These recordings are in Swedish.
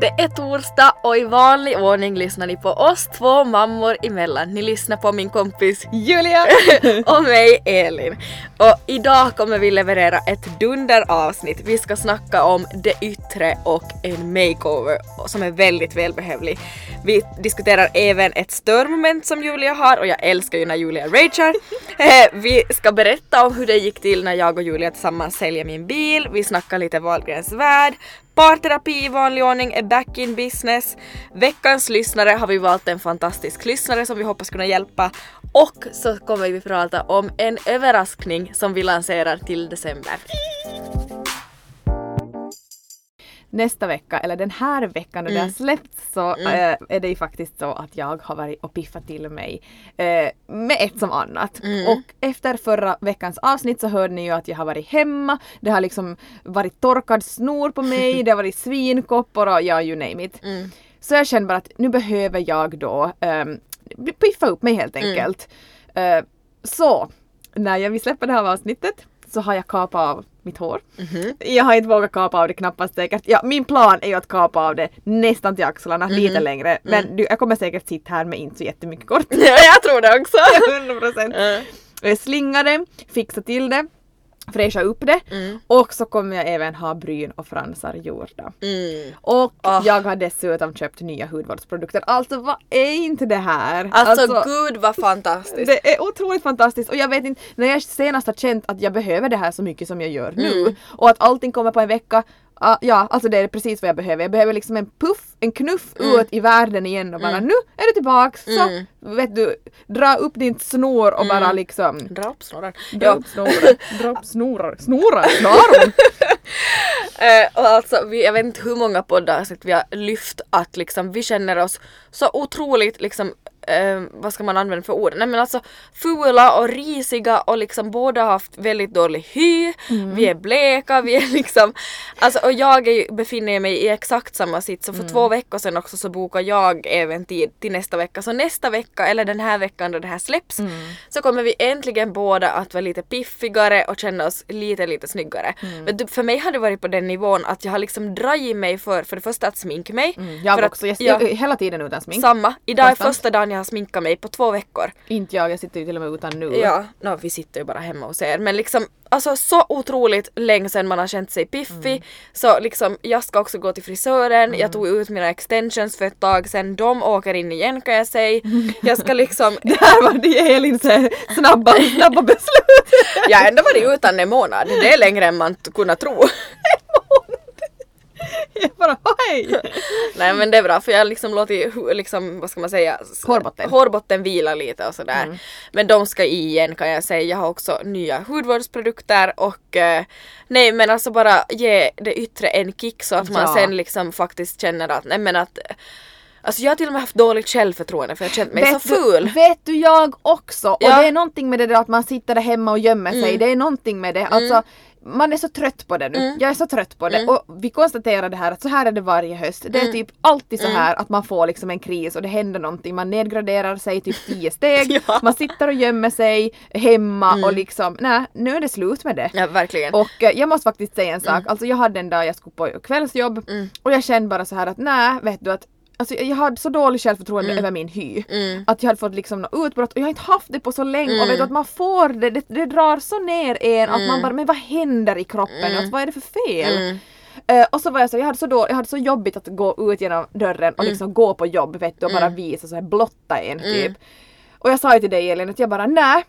Det är torsdag och i vanlig ordning lyssnar ni på oss två mammor emellan. Ni lyssnar på min kompis Julia! och mig Elin. Och idag kommer vi leverera ett dunderavsnitt. Vi ska snacka om det yttre och en makeover som är väldigt välbehövlig. Vi diskuterar även ett störmoment som Julia har och jag älskar ju när Julia ragear. Eh, vi ska berätta om hur det gick till när jag och Julia tillsammans säljer min bil. Vi snackar lite Wahlgrens värld. Parterapi i vanlig ordning är back in business. Veckans lyssnare har vi valt en fantastisk lyssnare som vi hoppas kunna hjälpa. Och så kommer vi prata om en överraskning som vi lanserar till december. Nästa vecka, eller den här veckan när det har släppts så eh, är det ju faktiskt så att jag har varit och piffat till mig eh, med ett som annat. Och efter förra veckans avsnitt så hörde ni ju att jag har varit hemma. Det har liksom varit torkad snor på mig, det har varit svinkoppor och ja, you name it. Så jag kände bara att nu behöver jag då ehm, piffa upp mig helt enkelt. Eh, så när jag vill släppa det här avsnittet så har jag kapat av mitt hår. Jag har inte vågat kapa av det knappast säkert. Ja, min plan är ju att kapa av det nästan till axlarna, lite längre. Men du, jag kommer säkert sitta här med inte så jättemycket kort. Ja, jag tror det också. 100 procent. Slinga det, fixa till det, fräscha upp det och så kommer jag även ha bryn och fransar gjorda. Mm. Och Ah. jag har dessutom köpt nya hudvårdsprodukter. Alltså vad är inte det här? Alltså, gud vad fantastiskt. det är otroligt fantastiskt och jag vet inte, när jag senast har känt att jag behöver det här så mycket som jag gör nu Mm. och att allting kommer på en vecka Ja, alltså det är precis vad jag behöver. Jag behöver liksom en puff, en knuff ut i världen igen och bara nu är du tillbaks. Så vet du, dra upp din snor och bara liksom Dra upp snoran. dra upp snoren. dra upp snorar. Snorar? Snaron? Eh, och alltså, vi, jag vet inte hur många poddavsnitt vi har lyft att liksom, vi känner oss så otroligt liksom eh, vad ska man använda för ord? Nej men alltså fula och risiga och liksom båda har haft väldigt dålig hy, vi är bleka, vi är liksom Alltså och jag är, befinner mig i exakt samma sits så för två veckor sedan också så bokade jag även tid till nästa vecka så nästa vecka eller den här veckan då det här släpps så kommer vi äntligen båda att vara lite piffigare och känna oss lite lite snyggare. Men du, för mig har det varit på den nivån att jag har liksom dragit mig för för det första att sminka mig. Jag för att- också. Jag, ja, jag, hela tiden utan smink. Samma. Idag är första dagen jag har sminkat mig på två veckor. Inte jag, jag sitter ju till och med utan nu. Ja, no, vi sitter ju bara hemma hos er men liksom alltså så otroligt länge sedan man har känt sig piffig så liksom jag ska också gå till frisören, jag tog ut mina extensions för ett tag sedan, de åker in igen kan jag säga. Jag ska liksom, Där var det Elins eh, snabba, snabba beslut. jag har ändå varit utan en månad, det är längre än man kunnat tro. Jag bara hej! Nej men det är bra för jag liksom hu- liksom, vad ska man säga, Hårbotten. hårbotten vila lite och sådär. Men de ska i igen kan jag säga. Jag har också nya hudvårdsprodukter och eh, nej men alltså bara ge det yttre en kick så att man Ja. sen liksom faktiskt känner att, nej men att Alltså jag har till och med haft dåligt självförtroende för jag har känt mig så ful. Du, vet du jag också! Och Ja. det är någonting med det där att man sitter där hemma och gömmer sig. Mm. Det är någonting med det. Alltså, man är så trött på det nu. Jag är så trött på det. Mm. Och vi konstaterade här att så här är det varje höst. Det är typ alltid Mm. så här att man får liksom en kris och det händer någonting. Man nedgraderar sig typ tio steg. Ja. Mm. Man sitter och gömmer sig hemma och liksom, nej nu är det slut med det. Ja verkligen. Och eh, jag måste faktiskt säga en sak, Mm. alltså jag hade en dag jag skulle på kvällsjobb och jag kände bara så här att nej, vet du att Alltså jag hade så dåligt självförtroende över min hy. Mm. Att jag hade fått liksom något utbrott och jag har inte haft det på så länge och vet du att man får det, det, det drar så ner en att man bara men vad händer i kroppen? Att, vad är det för fel? Mm. Eh, och så var jag så, jag hade så, då, jag hade så jobbigt att gå ut genom dörren och liksom gå på jobb vet du och bara visa så här blotta en typ. Och jag sa ju till dig Elin att jag bara nej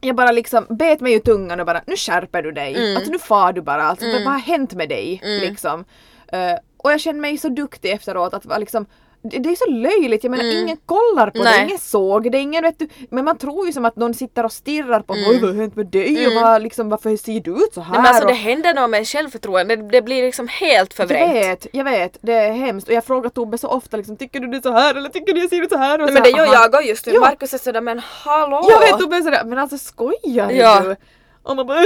jag bara liksom bet mig i tungan och bara nu skärper du dig. Alltså nu far du bara. Alltså vad har hänt med dig? Liksom. Eh, och jag känner mig så duktig efteråt att liksom det det är så löjligt, jag menar ingen kollar på det, Nej. ingen såg det, ingen vet du, men man tror ju som att någon sitter och stirrar på oj vad har hänt med dig och vad, liksom, varför ser du ut så här? Nej, men alltså och, det händer något med självförtroende, det, det blir liksom helt jag förvrängt. vet, jag vet, det är hemskt och jag frågar Tobbe så ofta liksom, tycker du det är så här eller tycker du jag ser ut så här? Och Nej, så men det gör jag just nu. Ja. Markus är sådär men hallå! Jag vet Tobbe är sådär, men alltså skojar Ja. du? Och man bara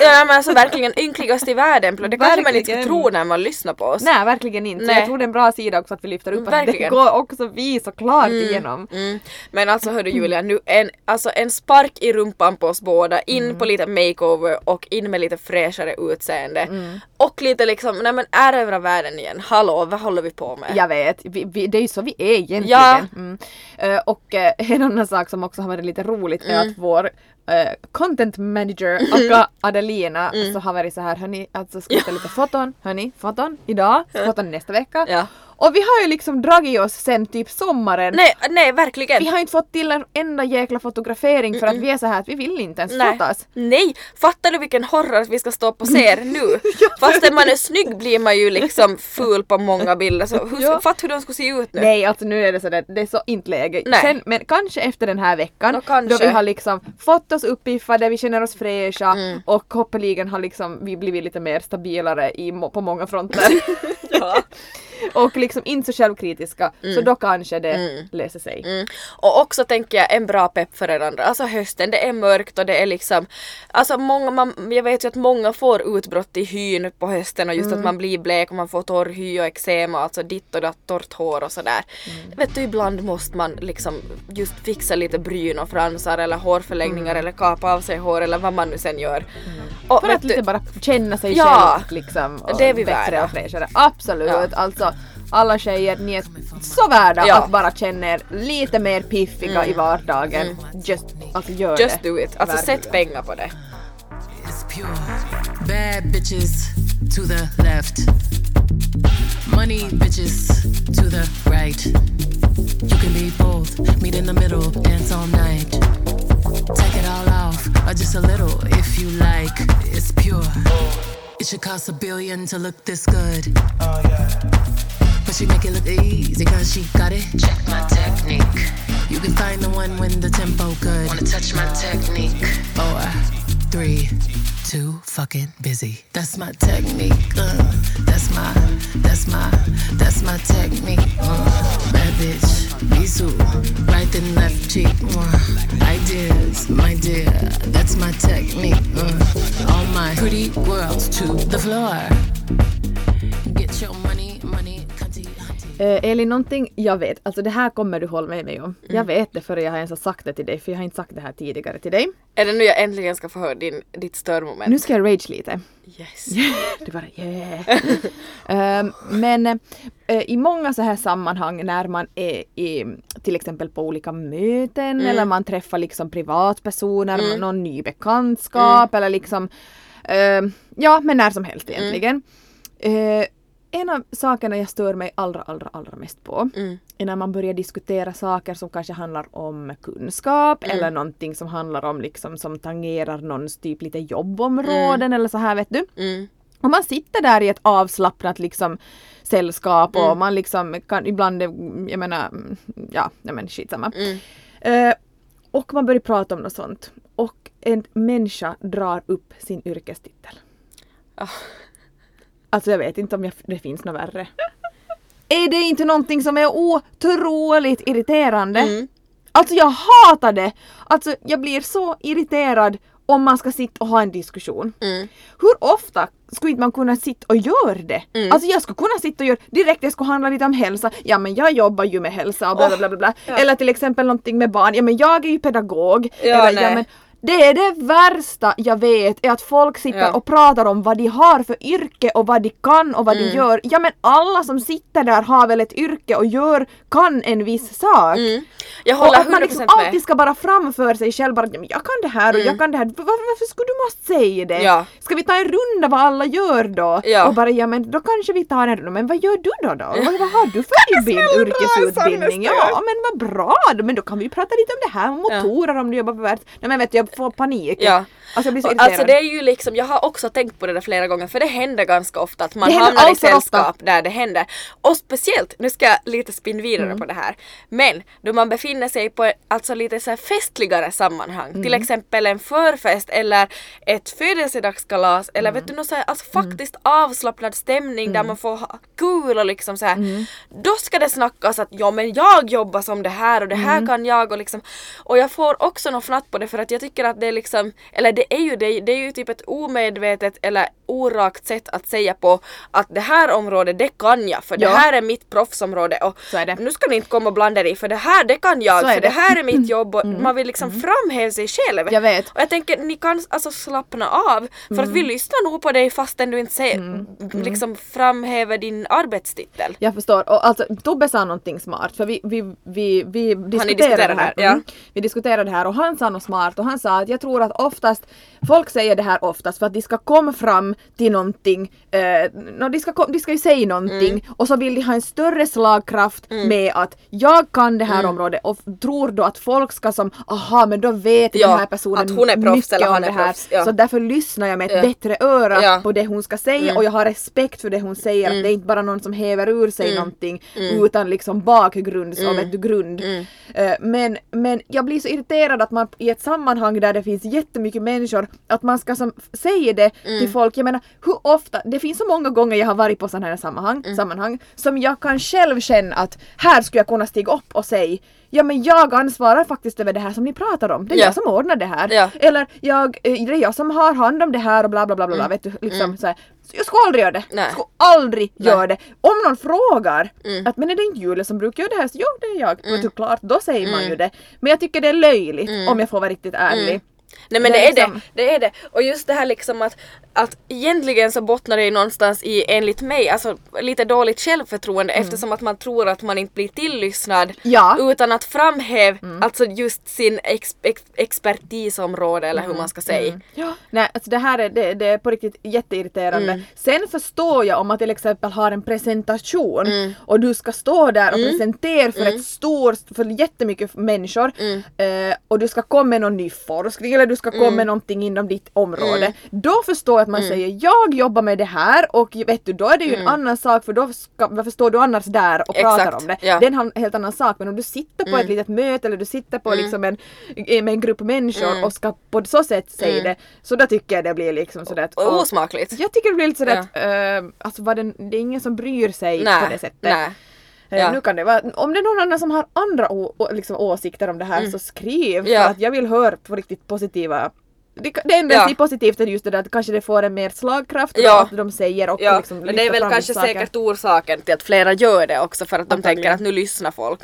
Ja men alltså verkligen ynkligast i världen. Det kanske man inte Verkligen. tro när man lyssnar på oss. Nej verkligen inte. Nej. Jag tror det är en bra sida också att vi lyfter upp att det Verkligen. går också vi såklart igenom. Mm. Men alltså hördu Julia, nu en, alltså en spark i rumpan på oss båda, in Mm. på lite makeover och in med lite fräschare utseende. Och och lite liksom, nej men erövra världen igen, hallå vad håller vi på med? Jag vet, vi, vi, det är ju så vi är egentligen. Ja. Mm. Eh, och eh, en annan sak som också har varit lite roligt är Mm. att vår eh, content manager Akka Adelina så har varit så här, hörni, alltså ska vi ta lite foton, hörni, foton idag, foton nästa vecka. Ja. Och vi har ju liksom dragit oss sen typ sommaren. Nej, nej verkligen. Vi har inte fått till en enda jäkla fotografering för att vi är så här att vi vill inte ens Nej. fotas. Nej, fattar du vilken horror vi ska stå på scen nu? Fast man är snygg blir man ju liksom ful på många bilder så hur, Ja. fatta hur de skulle se ut nu. Nej, alltså nu är det sådär, det är så inte läge. Nej. Sen, men kanske efter den här veckan kanske. då vi har liksom fått oss uppiffade, vi känner oss fräscha Mm. och hoppeligen har liksom vi blivit lite mer stabilare i, på många fronter. Ja. och liksom inte så självkritiska så då kanske det löser sig. Mm. Och också tänker jag en bra pepp för er andra. Alltså hösten, det är mörkt och det är liksom Alltså många, man, jag vet ju att många får utbrott i hyn på hösten och just att man blir blek och man får torr hy och eksem och alltså ditt och datt torrt hår och sådär. Vet du ibland måste man liksom just fixa lite bryn och fransar eller hårförlängningar eller kapa av sig hår eller vad man nu sen gör. Och För att du- lite bara känna sig Ja. själv liksom. Och Det är vi bättre värda. och fräschare. Absolut, Ja. alltså alla tjejer, ni är så värda Ja. att bara känna er lite mer piffiga i vardagen. Just, alltså gör Just det. do it. Alltså Verkligen. sätt pengar på det. It's pure. Bad bitches to the left. Money bitches to the right. You can be both. Meet in the middle, dance all night. Take it all off, or just a little if you like. It's pure. It should cost a billion to look this good. But she make it look easy cause she got it. Check my technique. You can find the one when the tempo good. Wanna touch my technique? Four, three, too fucking busy. That's my technique. Uh, that's my, that's my, that's my technique. Uh, bad bitch, Bisou, right and left cheek. Uh, ideas, my dear, that's my technique. Uh, all my pretty girls to the floor. Get your money, money, cunty, hunty. Eh, Elin, någonting jag vet, alltså det här kommer du hålla med mig om. Mm. Jag vet det före jag har ens har sagt det till dig, för jag har inte sagt det här tidigare till dig. Är det nu jag äntligen ska få höra din, ditt störmoment? Nu ska jag rage lite. Yes. Det bara yeah. Ehm, men eh, i många så här sammanhang när man är i, till exempel på olika möten eller man träffar liksom privatpersoner, någon ny bekantskap eller liksom ehm, ja men när som helst egentligen. Eh, en av sakerna jag stör mig allra, allra, allra mest på Mm. är när man börjar diskutera saker som kanske handlar om kunskap eller någonting som handlar om liksom som tangerar någons typ lite jobbområden eller så här vet du. Mm. Och man sitter där i ett avslappnat liksom sällskap och man liksom kan ibland, jag menar, mm, ja, nej men skitsamma. Mm. Eh, och man börjar prata om något sånt. Och en människa drar upp sin yrkestitel. Ah. Alltså jag vet inte om jag, det finns något värre. är det inte någonting som är otroligt irriterande? Mm. Alltså jag hatar det! Alltså jag blir så irriterad om man ska sitta och ha en diskussion. Mm. Hur ofta skulle inte man kunna sitta och göra det? Mm. Alltså jag skulle kunna sitta och göra direkt, det skulle handla lite om hälsa. Ja men jag jobbar ju med hälsa och bla bla bla. bla, bla. ja. Eller till exempel någonting med barn. Ja men jag är ju pedagog. Ja, Eller, nej. men, det är det värsta jag vet, är att folk sitter Ja. och pratar om vad de har för yrke och vad de kan och vad Mm. de gör. Ja men alla som sitter där har väl ett yrke och gör, kan en viss sak. Mm. Jag Och håller att man 100% liksom med. Mm. alltid ska bara framföra sig själv bara jag kan det här och jag kan det här. Var, varför skulle du måste säga det? Ja. Ska vi ta en runda vad alla gör då? Ja. Och bara ja men då kanske vi tar en runda. Men vad gör du då då? Vad, vad har du för utbild, yrkesutbildning? Ja men vad bra. Men då kan vi prata lite om det här om motorer om du jobbar på världs... Nej men vet jag får panik. Ja. Alltså. Alltså det är ju liksom, jag har också tänkt på det där flera gånger för det händer ganska ofta att man hamnar i sällskap där det händer. Och speciellt, nu ska jag lite spinna vidare Mm. på det här, men då man befinner sig på alltså lite så festligare sammanhang, till Mm. exempel en förfest eller ett födelsedagskalas eller vet du något så här, alltså Mm. faktiskt avslappnad stämning där man får ha kul och liksom så här. Mm. Då ska det snackas att ja men jag jobbar som det här och det Mm. här kan jag och liksom och jag får också något fnatt på det för att jag tycker att det är liksom eller det är ju det, det är ju typ ett omedvetet eller orakt sätt att säga på att det här området det kan jag för Ja. det här är mitt proffsområde och Så är det. nu ska ni inte komma och blanda er i för det här det kan jag för det. det. här är mitt jobb och man vill liksom framhäva sig själv. Jag vet. Och jag tänker ni kan alltså slappna av för att vi lyssnar nog på dig fastän du inte säger, liksom framhäver din arbetstitel. Jag förstår. Och alltså Tobbe sa någonting smart för vi, vi, vi, vi diskuterade det här. ja. Mm. Vi diskuterade det här och han sa något smart och han sa att jag tror att oftast, folk säger det här oftast för att de ska komma fram till någonting, eh, no, de, ska, de ska ju säga någonting Mm. och så vill de ha en större slagkraft med att jag kan det här området och tror då att folk ska som aha men då vet Ja, den här personen att hon är proffs mycket eller han är proffs, ja. så därför lyssnar jag med ett Ja. bättre öra på det hon ska säga och jag har respekt för det hon säger att det är inte bara någon som häver ur sig någonting utan liksom bakgrund, så vet du grund. Eh, men, men jag blir så irriterad att man i ett sammanhang där det finns jättemycket människor att man ska som, säga det till folk. Jag menar hur ofta, det finns så många gånger jag har varit på sådana här sammanhang, sammanhang som jag kan själv känna att här skulle jag kunna stiga upp och säga Ja men jag ansvarar faktiskt över det här som ni pratar om. Det är Ja. jag som ordnar det här. Ja. Eller jag, eh, det är jag som har hand om det här och bla bla bla bla. bla Vet du, liksom så här. Jag skulle aldrig göra det. Nej. Jag skulle aldrig Nej. göra det. Om någon frågar att men är det inte Julia som brukar göra det här? Så jo det är jag. Mm. klart, då säger man ju det. Men jag tycker det är löjligt om jag får vara riktigt ärlig. Nej men Det det, är är det, liksom- det är det. Och just det här liksom att, att egentligen så bottnar det ju någonstans i, enligt mig, alltså lite dåligt självförtroende eftersom att man tror att man inte blir tillyssnad Ja. utan att framhäva alltså just sin ex, ex, expertisområde eller hur man ska säga. Ja. Nej, alltså det här är, det, det är på riktigt jätteirriterande. Mm. Sen förstår jag om man till exempel har en presentation Mm. och du ska stå där och presentera för ett stort, för jättemycket människor Mm. eh, och du ska komma med någon ny forskning eller du ska komma Mm. med någonting inom ditt område. Då förstår att man säger jag jobbar med det här och vet du då är det ju en annan sak för då ska, varför står du annars där och pratar Mm. Exakt, om det? ja. Det är en helt annan sak men om du sitter på ett litet möte eller du sitter på liksom en, med en grupp människor och ska på så sätt säga det så då tycker jag det blir liksom sådär att, Och osmakligt. jag tycker det blir lite sådär att uh, alltså var det, det är ingen som bryr sig Nej, på det sättet. nej. Eh, Ja. Nu kan det vara, om det är någon annan som har andra liksom, åsikter om det här så skriv Mm. Ja. för att jag vill höra på riktigt positiva det, det enda Ja. jag ser positivt är just det där att kanske det får en mer slagkraft Ja. att de säger och Ja, liksom men det är väl kanske saker. säkert orsaken till att flera gör det också för att de tänker att nu lyssnar folk.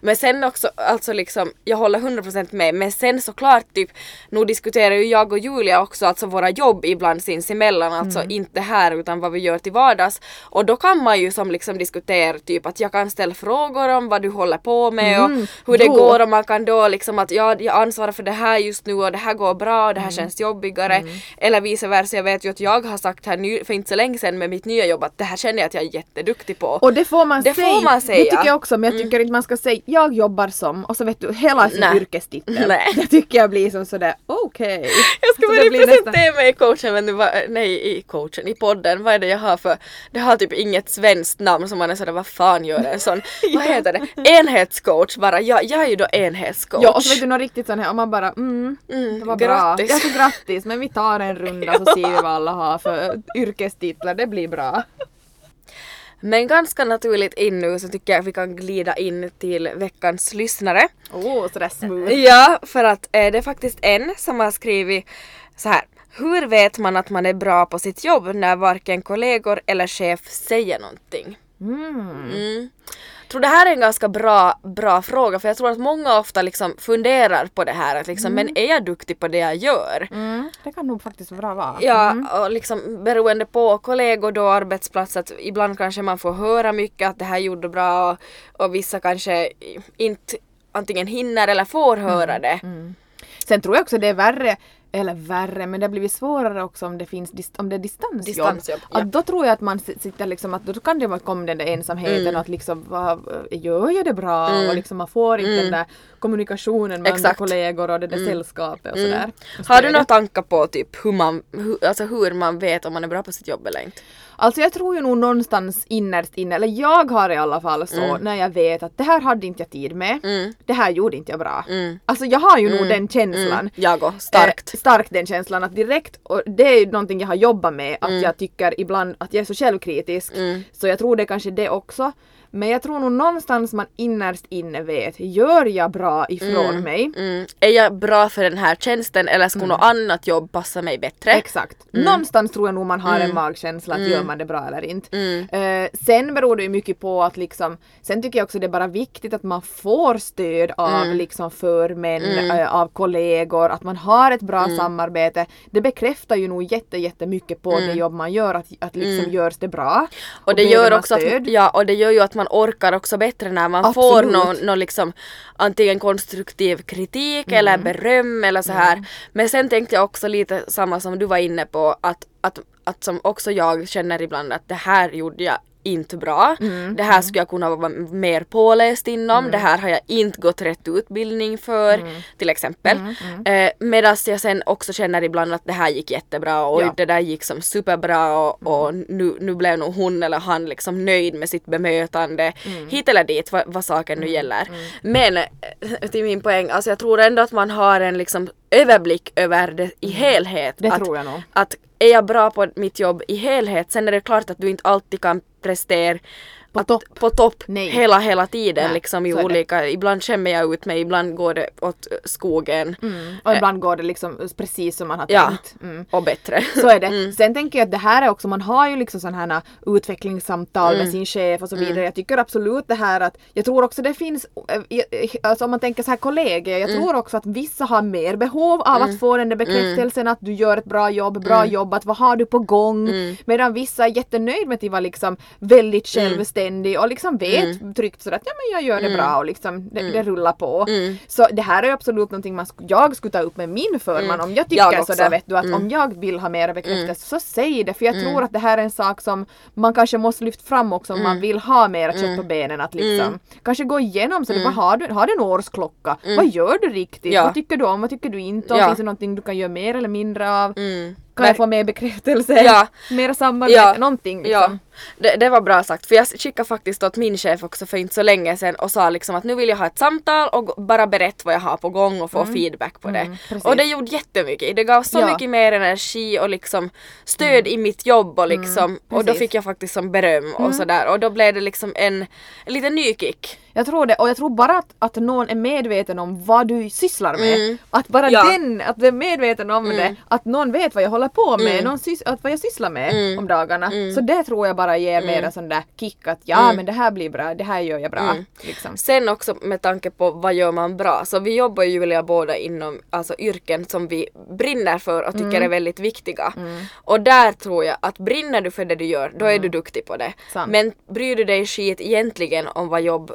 Men sen också, alltså liksom, jag håller 100% med, men sen såklart typ, nu diskuterar ju jag och Julia också alltså våra jobb ibland sinsemellan, alltså inte här utan vad vi gör till vardags. Och då kan man ju som liksom diskutera typ att jag kan ställa frågor om vad du håller på med och hur det Jo. går och man kan då liksom att ja, jag ansvarar för det här just nu och det här går bra och det här känns jobbigare. Eller vice versa, jag vet ju att jag har sagt här ny, för inte så länge sedan med mitt nya jobb att det här känner jag att jag är jätteduktig på. Och det får man Det säga. får man säga. Det tycker jag också men jag tycker inte man ska säga jag jobbar som och så vet du hela sin Nej. yrkestitel. Nej. Det tycker jag blir som sådär okej. Jag ska nästan- presentera mig i coachen, men det var, nej i coachen, i podden, vad är det jag har för, det har typ inget svenskt namn som man är sådär vad fan gör en sån, vad heter det, enhetscoach bara, jag, jag är ju då enhetscoach. Ja och så vet du något riktigt sån här och man bara mm, Mm, det var grattis. bra. Ja så grattis men vi tar en runda så ser vi vad alla har för yrkestitlar, det blir bra. Men ganska naturligt in nu så tycker jag att vi kan glida in till veckans lyssnare. Åh oh, sådär smooth. Ja, för att eh, det är faktiskt en som har skrivit så här. Hur vet man att man är bra på sitt jobb när varken kollegor eller chef säger någonting? Mm. Jag tror det här är en ganska bra, bra fråga för jag tror att många ofta liksom funderar på det här att liksom, men är jag duktig på det jag gör? Mm, det kan nog faktiskt vara vara. Ja, och liksom beroende på kollegor då, arbetsplats, att ibland kanske man får höra mycket att det här gjorde bra och, och vissa kanske inte antingen hinner eller får höra det. Sen tror jag också det är värre, eller värre, men det har blivit svårare också om det finns om det är distansjobb. Distansjobb, ja. Att då tror jag att man sitter liksom att då kan det komma den där ensamheten Mm. att liksom vad, gör jag det bra och liksom man får inte den där kommunikationen med andra Exakt. kollegor och det där sällskapet och sådär. Och Har du några tankar på typ hur man, hur, alltså hur man vet om man är bra på sitt jobb eller inte? Alltså jag tror ju nog någonstans innerst inne, eller jag har i alla fall så när jag vet att det här hade inte jag tid med, Mm. det här gjorde inte jag bra. Mm. Alltså jag har ju nog den känslan. Mm. Jag och starkt. Eh, starkt den känslan att direkt, och det är ju någonting jag har jobbat med, att jag tycker ibland att jag är så självkritisk. Mm. Så jag tror det är kanske det också. Men jag tror nog någonstans man innerst inne vet, gör jag bra ifrån mig? Mm. Är jag bra för den här tjänsten eller skulle något annat jobb passa mig bättre? Exakt. Någonstans tror jag nog man har en magkänsla att gör man det bra eller inte. Eh, sen beror det ju mycket på att liksom, sen tycker jag också det är bara viktigt att man får stöd av liksom förmän, eh, av kollegor, att man har ett bra samarbete. Det bekräftar ju nog jätte, jättemycket på det jobb man gör, att, att liksom görs det bra. Och det behöver gör också att, ja, och det gör ju att man orkar också bättre när man Absolut. får någon, någon liksom antingen konstruktiv kritik Mm. eller beröm eller så här. Men sen tänkte jag också lite samma som du var inne på att, att, att som också jag känner ibland att det här gjorde jag inte bra. Mm. Det här skulle jag kunna vara mer påläst inom. Det här har jag inte gått rätt utbildning för Mm. till exempel. Eh, Medan jag sen också känner ibland att det här gick jättebra och Ja. Mm. det där gick som superbra och, och nu, nu blev nog hon eller han liksom nöjd med sitt bemötande Mm. hit eller dit vad, vad saken nu gäller. Men eh, till min poäng, alltså jag tror ändå att man har en liksom överblick över det i helhet. Mm. Det att, tror jag nog. Att är jag bra på mitt jobb i helhet, sen är det klart att du inte alltid kan prestera på att- topp. på topp Nej. hela hela tiden Nej, liksom i olika, ibland skämmer jag ut mig, ibland går det åt skogen Mm. Och ibland går det liksom precis som man har Ja. tänkt. Mm. och bättre. Så är det. Sen tänker jag att det här är också, man har ju liksom sådana här utvecklingssamtal med sin chef och så vidare. Jag tycker absolut det här att, jag tror också det finns, eh, eh, alltså om man tänker så här kollegor, jag tror också att vissa har mer behov av att få den där bekräftelsen att du gör ett bra jobb, bra jobbat, vad har du på gång? Medan vissa är jättenöjd med att vara liksom väldigt självständig och liksom vet tryggt sådär att ja men jag gör det bra och liksom det, det rullar på. Så det här är ju absolut någonting man, jag skulle ta upp med min förman om jag tycker Jag sådär vet du att om jag vill ha mera bekräftelse så säg det för jag tror att det här är en sak som man kanske måste lyfta fram också om man vill ha mera kött på benen att liksom kanske gå igenom så vad har du, har du en årsklocka? Vad gör du riktigt? Ja. Vad tycker du om? Vad tycker du inte om? Ja. Finns det någonting du kan göra mer eller mindre av? Mm. Kan jag få mer bekräftelse? Ja. Mera samarbete? Någonting liksom. Ja, det, det var bra sagt. För jag skickade faktiskt åt min chef också för inte så länge sedan och sa liksom att nu vill jag ha ett samtal och bara berätta vad jag har på gång och få feedback på det. precis. och det gjorde jättemycket. Det gav så Ja. mycket mer energi och liksom stöd i mitt jobb och liksom och då fick jag faktiskt som beröm och sådär och då blev det liksom en, en liten ny kick. Jag tror det, och jag tror bara att, att någon är medveten om vad du sysslar med. Att bara Ja. den, att du är medveten om det, att någon vet vad jag håller på med, någon sys- att vad jag sysslar med om dagarna. Så det tror jag bara ger mer en sån där kick att ja men det här blir bra, det här gör jag bra. Liksom. Sen också med tanke på vad gör man bra, så vi jobbar ju Julia båda inom alltså, yrken som vi brinner för och tycker Mm. är väldigt viktiga. Och där tror jag att brinner du för det du gör, då är du duktig på det. Mm. Sant. Men bryr du dig skit egentligen om vad jobb,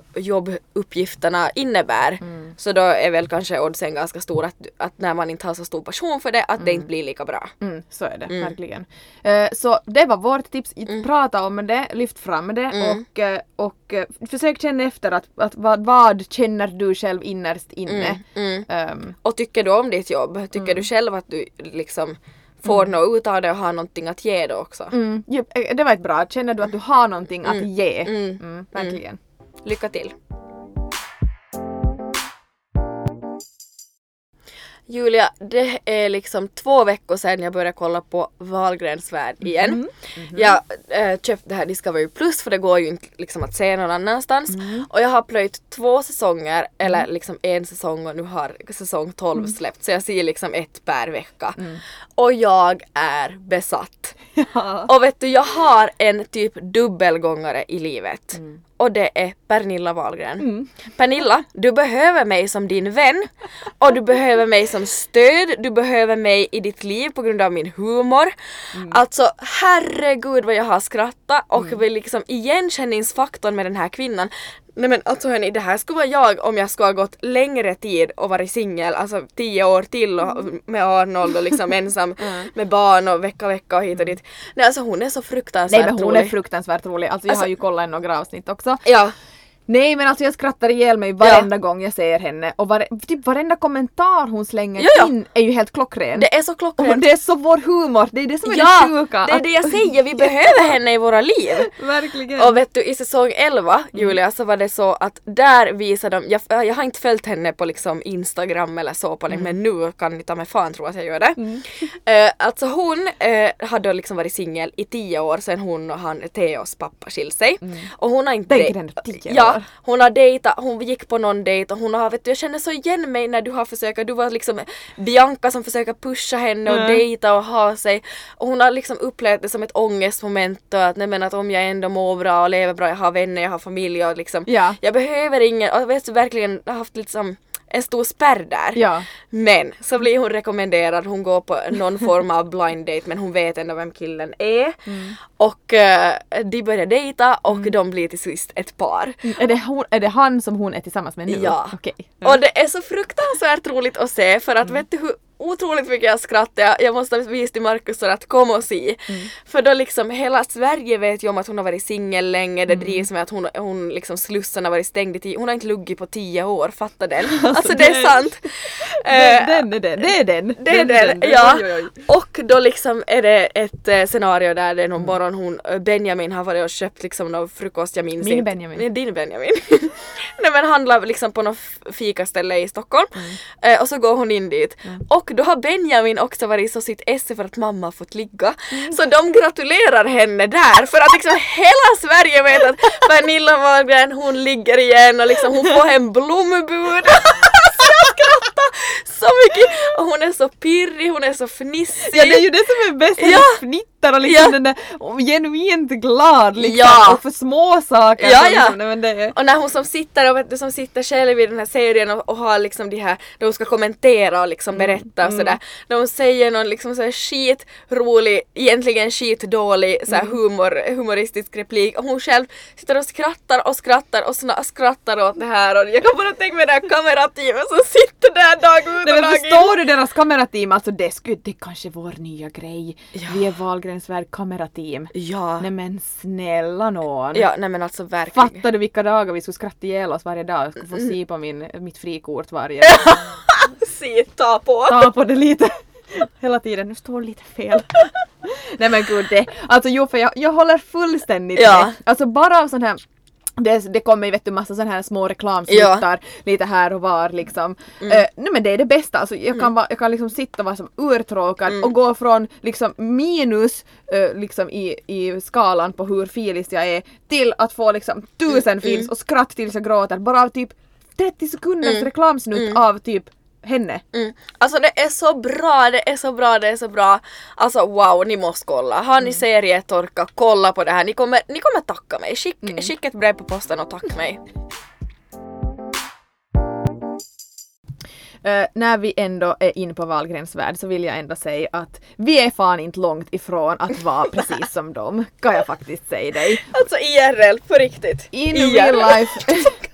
jobbuppgifterna innebär, Mm. så då är väl kanske oddsen ganska stor att, att när man inte har så stor passion för det, att det inte blir lika bra. Mm, så är det, verkligen. Eh, så det var vårt tips, Mm. prata om det, lyft fram det och, eh, och eh, försök känna efter att, att vad, vad känner du själv innerst inne. Mm. Ehm, Och tycker du om ditt jobb? Tycker Mm. du själv att du liksom får något ut av det och har någonting att ge då också? mm, eh, det var ett bra, känner du att du har någonting att ge? Mm. Mm, verkligen. Lycka till! Julia, det är liksom två veckor sedan jag började kolla på Wahlgrens värld igen. Jag äh, köpte det här Discovery Plus för det går ju inte liksom att se någon annanstans. Och jag har plöjt två säsonger, eller liksom en säsong och nu har säsong 12 släppt så jag ser liksom ett per vecka. Och jag är besatt. Ja. Och vet du, jag har en typ dubbelgångare i livet. Och det är Pernilla Wahlgren. Pernilla, du behöver mig som din vän. Och du behöver mig som stöd. Du behöver mig i ditt liv på grund av min humor. Alltså herregud vad jag har skrattat och väl liksom igenkänningsfaktorn med den här kvinnan. Nej men alltså hörni, det här skulle vara jag om jag skulle ha gått längre tid och varit singel, alltså tio år till och med Arnold och liksom ensam med barn och vecka vecka och hit och dit. Nej alltså hon är så fruktansvärt Nej men hon rolig. är fruktansvärt rolig, alltså jag Alltså- har ju kollat några avsnitt också. Ja. Nej men alltså jag skrattar ihjäl mig varenda gång jag ser henne och vare, typ varenda kommentar hon slänger Ja, ja. in är ju helt klockren. Det är så och klockrent. det är så vår humor, det är det som är ja, det sjuka. det är det jag säger, vi behöver henne i våra liv. Verkligen. Och vet du i säsong 11 Julia så var det så att där visade de, jag, jag har inte följt henne på liksom Instagram eller så på det men nu kan ni ta mig fan tro att jag gör det. Eh, alltså hon eh, hade liksom varit singel i tio år sedan hon och han Theos pappa skilde sig. Och hon har inte Tänk ändå tio Ja, hon har dejtat, hon gick på någon dejt och hon har, vet du jag känner så igen mig när du har försökt, du var liksom Bianca som försöker pusha henne och Mm. dejta och ha sig. Och hon har liksom upplevt det som ett ångestmoment och att nej men att om jag ändå mår bra och lever bra, jag har vänner, jag har familj och liksom Ja. jag behöver ingen, och jag vet du verkligen haft liksom en stor spärr där. Ja. Men så blir hon rekommenderad, hon går på någon form av blind date men hon vet ändå vem killen är. Mm. Och eh, de börjar dejta och de blir till sist ett par. Är, det hon, är det han som hon är tillsammans med nu? Ja. Okej. Och det är så fruktansvärt roligt att se för att vet du hur otroligt mycket jag skrattar. Jag, måste visa till Markus att kom och se. För då liksom hela Sverige vet ju om att hon har varit singel länge. Det drivs med att hon, hon liksom slussen har varit stängd i tio Hon har inte luggit på tio år, fatta den. Alltså det är det- sant. Den, Eh, den är den, det är den. det är den, den, ja. Oj, oj, oj. Och då liksom är det ett eh, scenario där det är någon morgon hon, eh, Benjamin har varit och köpt liksom någon frukost, jag minns Min inte. Benjamin. Nej, din Benjamin. Nej men handlar liksom på något fikaställe i Stockholm. Mm. Och så går hon in dit. Och då har Benjamin också varit så sitt esse för att mamma har fått ligga. Mm. Så de gratulerar henne där för att liksom hela Sverige vet att Pernilla Wahlgren hon ligger igen och liksom hon får hem blombud. Jag skrattar så mycket! Och hon är så pirrig, hon är så fnissig. Ja det är ju det som är bäst, Ja. fnittar och liksom Ja. den där och genuint glad liksom Ja. och för små saker. Ja, ja. Liksom, men det är, Och när hon som sitter och du, som sitter själv i den här serien och, och har liksom de här, där hon ska kommentera och liksom berätta och sådär. När hon säger någon liksom så här skitrolig, egentligen skitdålig så här humor, humoristisk replik och hon själv sitter och skrattar och skrattar och skrattar åt det här och jag kan bara tänka mig det här kamerateamet som sitter där dag ut och dag in. förstår du deras kamerateam? Alltså det, skulle, det är kanske är vår nya grej. Ja. Vi är Wahlgrens värld kamerateam. Ja. Nej men snälla nån. Ja, nej men alltså verkligen. Fattar du vilka dagar vi skulle skratta ihjäl oss varje dag? Jag skulle få se på min, mitt frikort varje Se, ta på. Ta på det lite. Hela tiden, nu står lite fel. Nej men gud det, alltså jo för jag, jag håller fullständigt Ja. med. Alltså bara av sån här det, det kommer ju vet du massa sån här små reklamsnuttar lite här och var liksom. Mm. Eh, nej men det är det bästa, alltså, jag, kan vara, jag kan liksom sitta och vara som urtråkad Mm. och gå från liksom minus eh, liksom i, i skalan på hur filis jag är till att få liksom tusen Mm, fils och skratt tills jag gråter bara av typ 30 sekunders Mm. reklamsnutt av typ henne. Mm. Alltså det är så bra, det är så bra, det är så bra. Alltså wow, ni måste kolla. Har ni serietorka, kolla på det här. Ni kommer, ni kommer tacka mig. Skick, Skicka ett brev på posten och tacka mig. Eh, när vi ändå är in på Wahlgrens värld så vill jag ändå säga att vi är fan inte långt ifrån att vara precis som dem, kan jag faktiskt säga dig. Alltså IRL, på riktigt. In IRL. real life,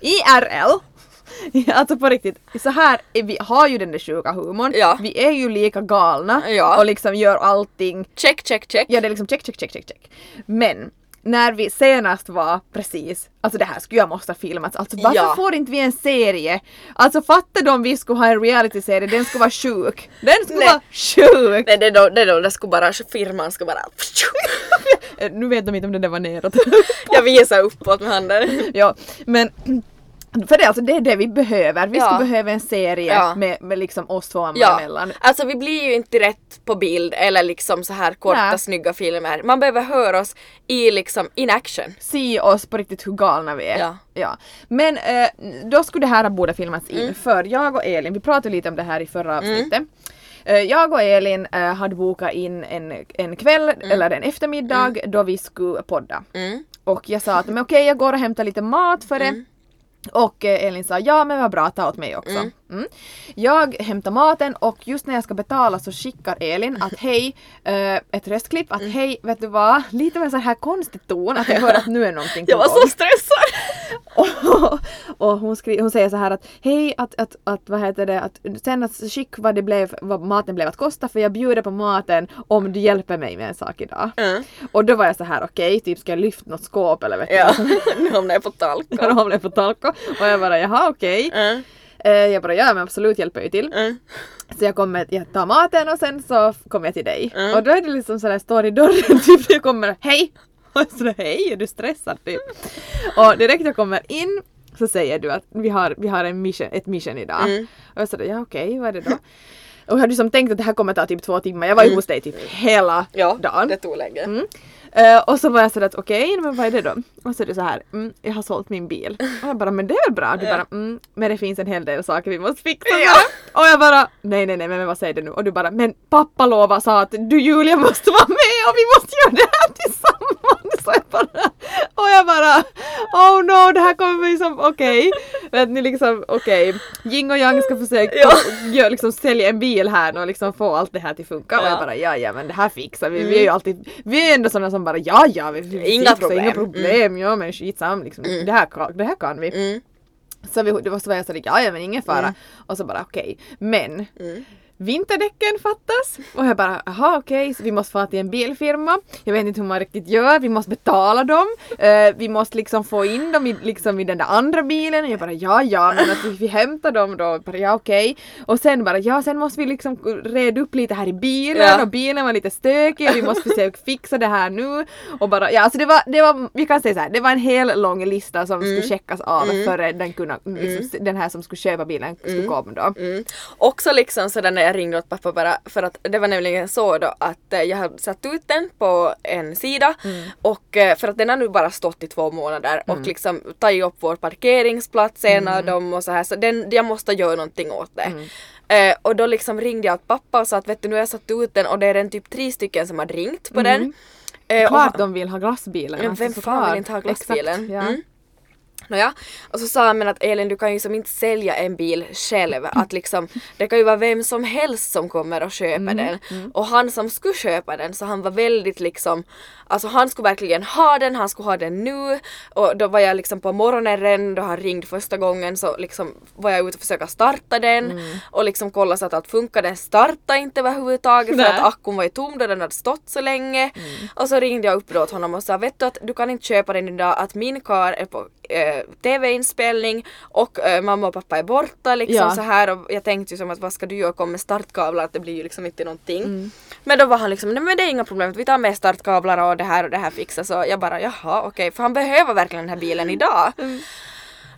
IRL. Alltså på riktigt, så här, är vi har ju den där sjuka humorn, Ja. vi är ju lika galna Ja. och liksom gör allting, Check, check, check. ja det är liksom check, check, check, check, check. Men när vi senast var precis, alltså det här skulle jag måste ha filmat, alltså varför Ja. får inte vi en serie? Alltså fatta om vi skulle ha en realityserie, den skulle vara sjuk. Den skulle Nej. vara sjuk! Nej, det är då, det är då det skulle bara, firman skulle bara... Nu vet de inte om det där var neråt. Jag visar uppåt med handen. ja, men för det, alltså, det är det vi behöver. Vi Ja. skulle behöva en serie Ja. med, med liksom oss två Ja, emellan. alltså vi blir ju inte rätt på bild eller liksom så här korta Nej. snygga filmer. Man behöver höra oss i liksom in action. Se oss på riktigt hur galna vi är. Ja. Men eh, då skulle det här borde filmats in Mm. för jag och Elin, vi pratade lite om det här i förra avsnittet. Eh, Jag och Elin eh, hade bokat in en, en kväll eller en eftermiddag då vi skulle podda. Mm. Och jag sa att men okej jag går och hämtar lite mat för det. Och eh, Elin sa ja men vad bra, ta åt mig också. Mm. Jag hämtar maten och just när jag ska betala så skickar Elin att hej, eh, ett röstklipp att hej, vet du vad, lite med sån här konstig ton att jag hör att nu är någonting på Jag var gång. så stressad! och, och hon, skri, hon säger så här att hej att, att, att vad heter det att sen att skick vad det blev vad maten blev att kosta för jag bjuder på maten om du hjälper mig med en sak idag. Mm. Och då var jag så här okej typ ska jag lyfta något skåp eller vet du Ja, nu hamnar jag på talko. när de hamnade på talko och jag bara jaha okej. Mm. Eh, jag bara ja men absolut hjälper jag till. Mm. Så jag kommer, jag tar maten och sen så kommer jag till dig. Mm. Och då är det liksom sådär, står i dörren typ jag kommer, hej! Sådär, hej är du stressad typ? Och direkt jag kommer in så säger du att vi har, vi har en mission, ett mission idag. Mm. Och jag sådär, ja okej vad är det då? Och jag hade liksom tänkt att det här kommer ta typ två timmar, jag var ju hos dig typ hela Mm. Ja, dagen. det tog länge. Mm. Eh, och så var jag sådär att okej, men vad är det då? Och så är det så här, mm, jag har sålt min bil. Och jag bara, men det är väl bra? Du Ja. bara, mm, men det finns en hel del saker vi måste fixa. Ja. bara. Och jag bara, nej nej nej men vad säger du nu? Och du bara, men pappa lovade sa att du Julia måste vara med och vi måste göra det här tillsammans. Så jag bara, och jag bara, oh no det här kommer bli som, okej. Vet ni liksom, okej. Ying och Yang ska försöka Ja. gör, liksom, sälja en bil här och liksom få allt det här till funka. Och Ja. jag bara, ja ja men det här fixar vi. Vi är ju alltid, vi är ändå sådana som bara, ja ja vi, vi Inga fixar, problem. inga problem. Ja men skitsam liksom. Mm. Det, här, det här kan vi. Mm. Så vi, det var så var jag sådär, ja ja men ingen fara. Mm. Och så bara okej. Men Mm. Vinterdäcken fattas. Och jag bara, jaha okej, så vi måste få till en bilfirma. Jag vet inte hur man riktigt gör, vi måste betala dem. Eh, vi måste liksom få in dem i, liksom i den där andra bilen. Och jag bara, ja ja, men att vi, hämtar dem då. Bara, ja okej. Och sen bara, ja sen måste vi liksom reda upp lite här i bilen Ja. och bilen var lite stökig. Vi måste försöka fixa det här nu. Och bara, ja alltså det var, det var, vi kan säga så här, det var en hel lång lista som skulle checkas av Mm. före den, kunna, liksom, den här som skulle köpa bilen skulle komma då. Mm. Också liksom sådär när jag ringde åt pappa bara för att det var nämligen så då att eh, jag hade satt ut den på en sida och eh, för att den har nu bara stått i två månader och liksom tagit upp vår parkeringsplats en av dem och så här så den, jag måste göra någonting åt det. Eh, och då liksom ringde jag åt pappa och sa att vet du nu har jag satt ut den och det är en typ tre stycken som har ringt på den. Eh, Klart han- de vill ha glassbilen. men alltså, vem fan såklart. vill inte ha glassbilen? Exakt, ja. Mm. Nåja, och så sa han men att Elin du kan ju som inte sälja en bil själv. Att liksom, det kan ju vara vem som helst som kommer och köpa Mm, den. Och han som skulle köpa den så han var väldigt liksom, alltså han skulle verkligen ha den, han skulle ha den nu. Och då var jag liksom på morgonen redan då han ringde första gången så liksom var jag ute och försöka starta den. Mm. Och liksom kolla så att allt funkar. Den startade inte överhuvudtaget för att akkun var ju tom då den hade stått så länge. Och så ringde jag upp då åt honom och sa vet du att du kan inte köpa den idag att min kar är på eh, TV-inspelning och eh, mamma och pappa är borta liksom Ja. så här och jag tänkte ju som att vad ska du göra kom med startkablar att det blir ju liksom inte någonting. Men då var han liksom nej men det är inga problem vi tar med startkablar och det här och det här fixas så jag bara jaha okej för han behöver verkligen den här bilen idag.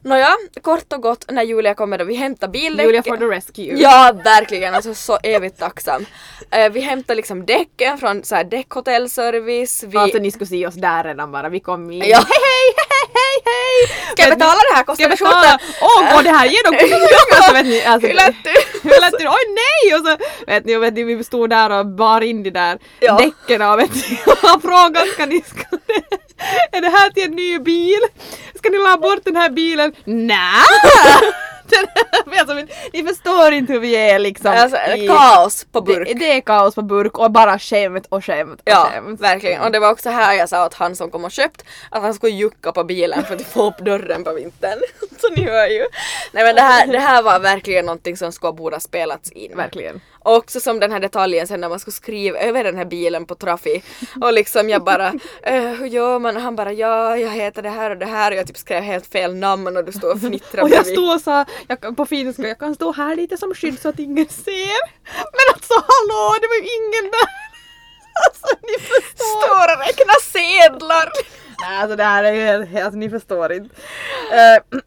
Nåja, kort och gott när Julia kommer då vi hämtar bildäcken. Julia for the rescue. Ja, verkligen. Alltså så evigt tacksam. Eh, vi hämtar liksom däcken från så här däckhotellservice. Vi... Alltså ni skulle se oss där redan bara, vi kom in. Ja. Hej hej hej hej! Ska jag betala det här? Ska Kostar jag det betala? skjorta? Åh, går det här genom pengar? Så vet ni, alltså, Hur lät du? Hur lät du? Oj nej! Och så vet ni, och vet ni vi stod där och bar in de där Ja. däcken och vet ni, och frågade ska ni, ska är det här till en ny bil? Ska ni la bort den här bilen? Nä! Alltså, ni förstår inte hur vi är liksom. Alltså, i- kaos på burk. Det, det är kaos på burk och bara skämt och skämt och Ja, skämt. verkligen. Och det var också här jag sa åt han som kom och köpt att han skulle jucka på bilen för att få upp dörren på vintern. Så ni hör ju. Nej men det här, det här var verkligen någonting som skulle borde ha spelats in. Verkligen. Och också som den här detaljen sen när man skulle skriva över den här bilen på Trafi och liksom jag bara eh, hur gör man? Och han bara ja jag heter det här och det här och jag typ skrev helt fel namn och du står och fnittrar Och jag stod och sa jag, på finska, jag kan stå här lite som skydd så att ingen ser. Men alltså hallå, det var ju ingen där. Alltså ni förstår. Står och räknar sedlar. Nej, Alltså det här är ju helt, alltså ni förstår inte. Eh,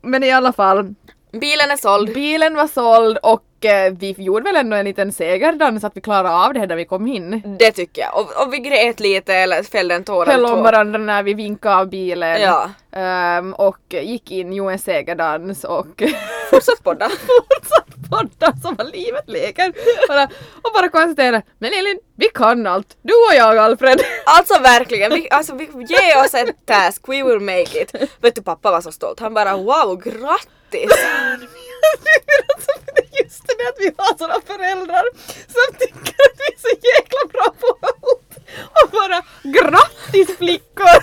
men i alla fall, Bilen är såld. bilen var såld och eh, vi gjorde väl ändå en liten segerdans att vi klarade av det här när vi kom in. Det tycker jag. Och, och vi grät lite eller fällde en tår Höll om varandra när vi vinkade av bilen. Ja. Ehm, och gick in, gjorde en segerdans och Fortsatt podda. fortsatt podda som var livet leker. Bara, och bara konstatera, men Elin, vi kan allt. Du och jag Alfred. Alltså verkligen, vi, alltså, vi, ge oss en task, we will make it. Vet du pappa var så stolt, han bara wow grattis! Alltså, det är Just det att vi har sådana föräldrar som tycker att vi är så jäkla bra på allt. Och bara grattis flickor!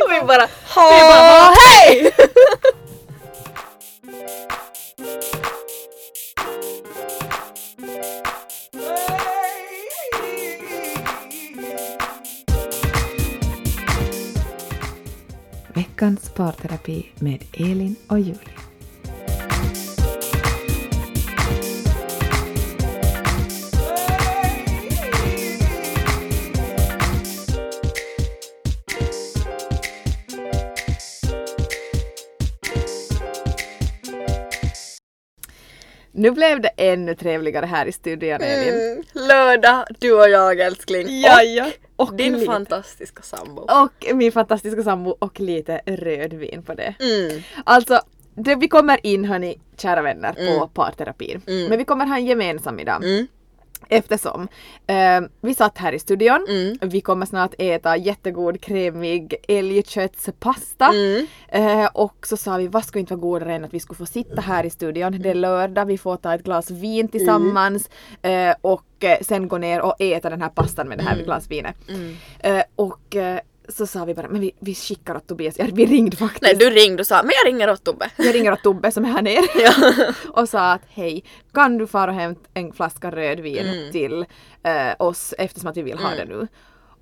Och vi bara ha hej! Veckans parterapi med Elin och Julia. Nu blev det ännu trevligare här i studion Elin. Mm, lördag, du och jag älskling. Jaja. Och, Och din lite. fantastiska sambo. Och min fantastiska sambo och lite rödvin på det. Mm. Alltså, det, vi kommer in hörni, kära vänner, på Mm. parterapin. Mm. Men vi kommer ha en gemensam idag. Mm. Eftersom eh, vi satt här i studion, Mm. vi kommer snart äta jättegod krämig älgköttspasta. Mm. Eh, och så sa vi, vad skulle inte vara godare än att vi skulle få sitta här i studion. Det är lördag, vi får ta ett glas vin tillsammans eh, och eh, sen gå ner och äta den här pastan med det här glasvinet. Mm. Eh, och eh, så sa vi bara, men vi, vi skickar åt Tobias, ja, vi ringde faktiskt. Nej du ringde och sa men jag ringer åt Tobbe. Jag ringer åt Tobbe som är här nere Ja. och sa att hej, kan du fara och hämta en flaska rödvin Mm. till eh, oss eftersom att vi vill ha det nu.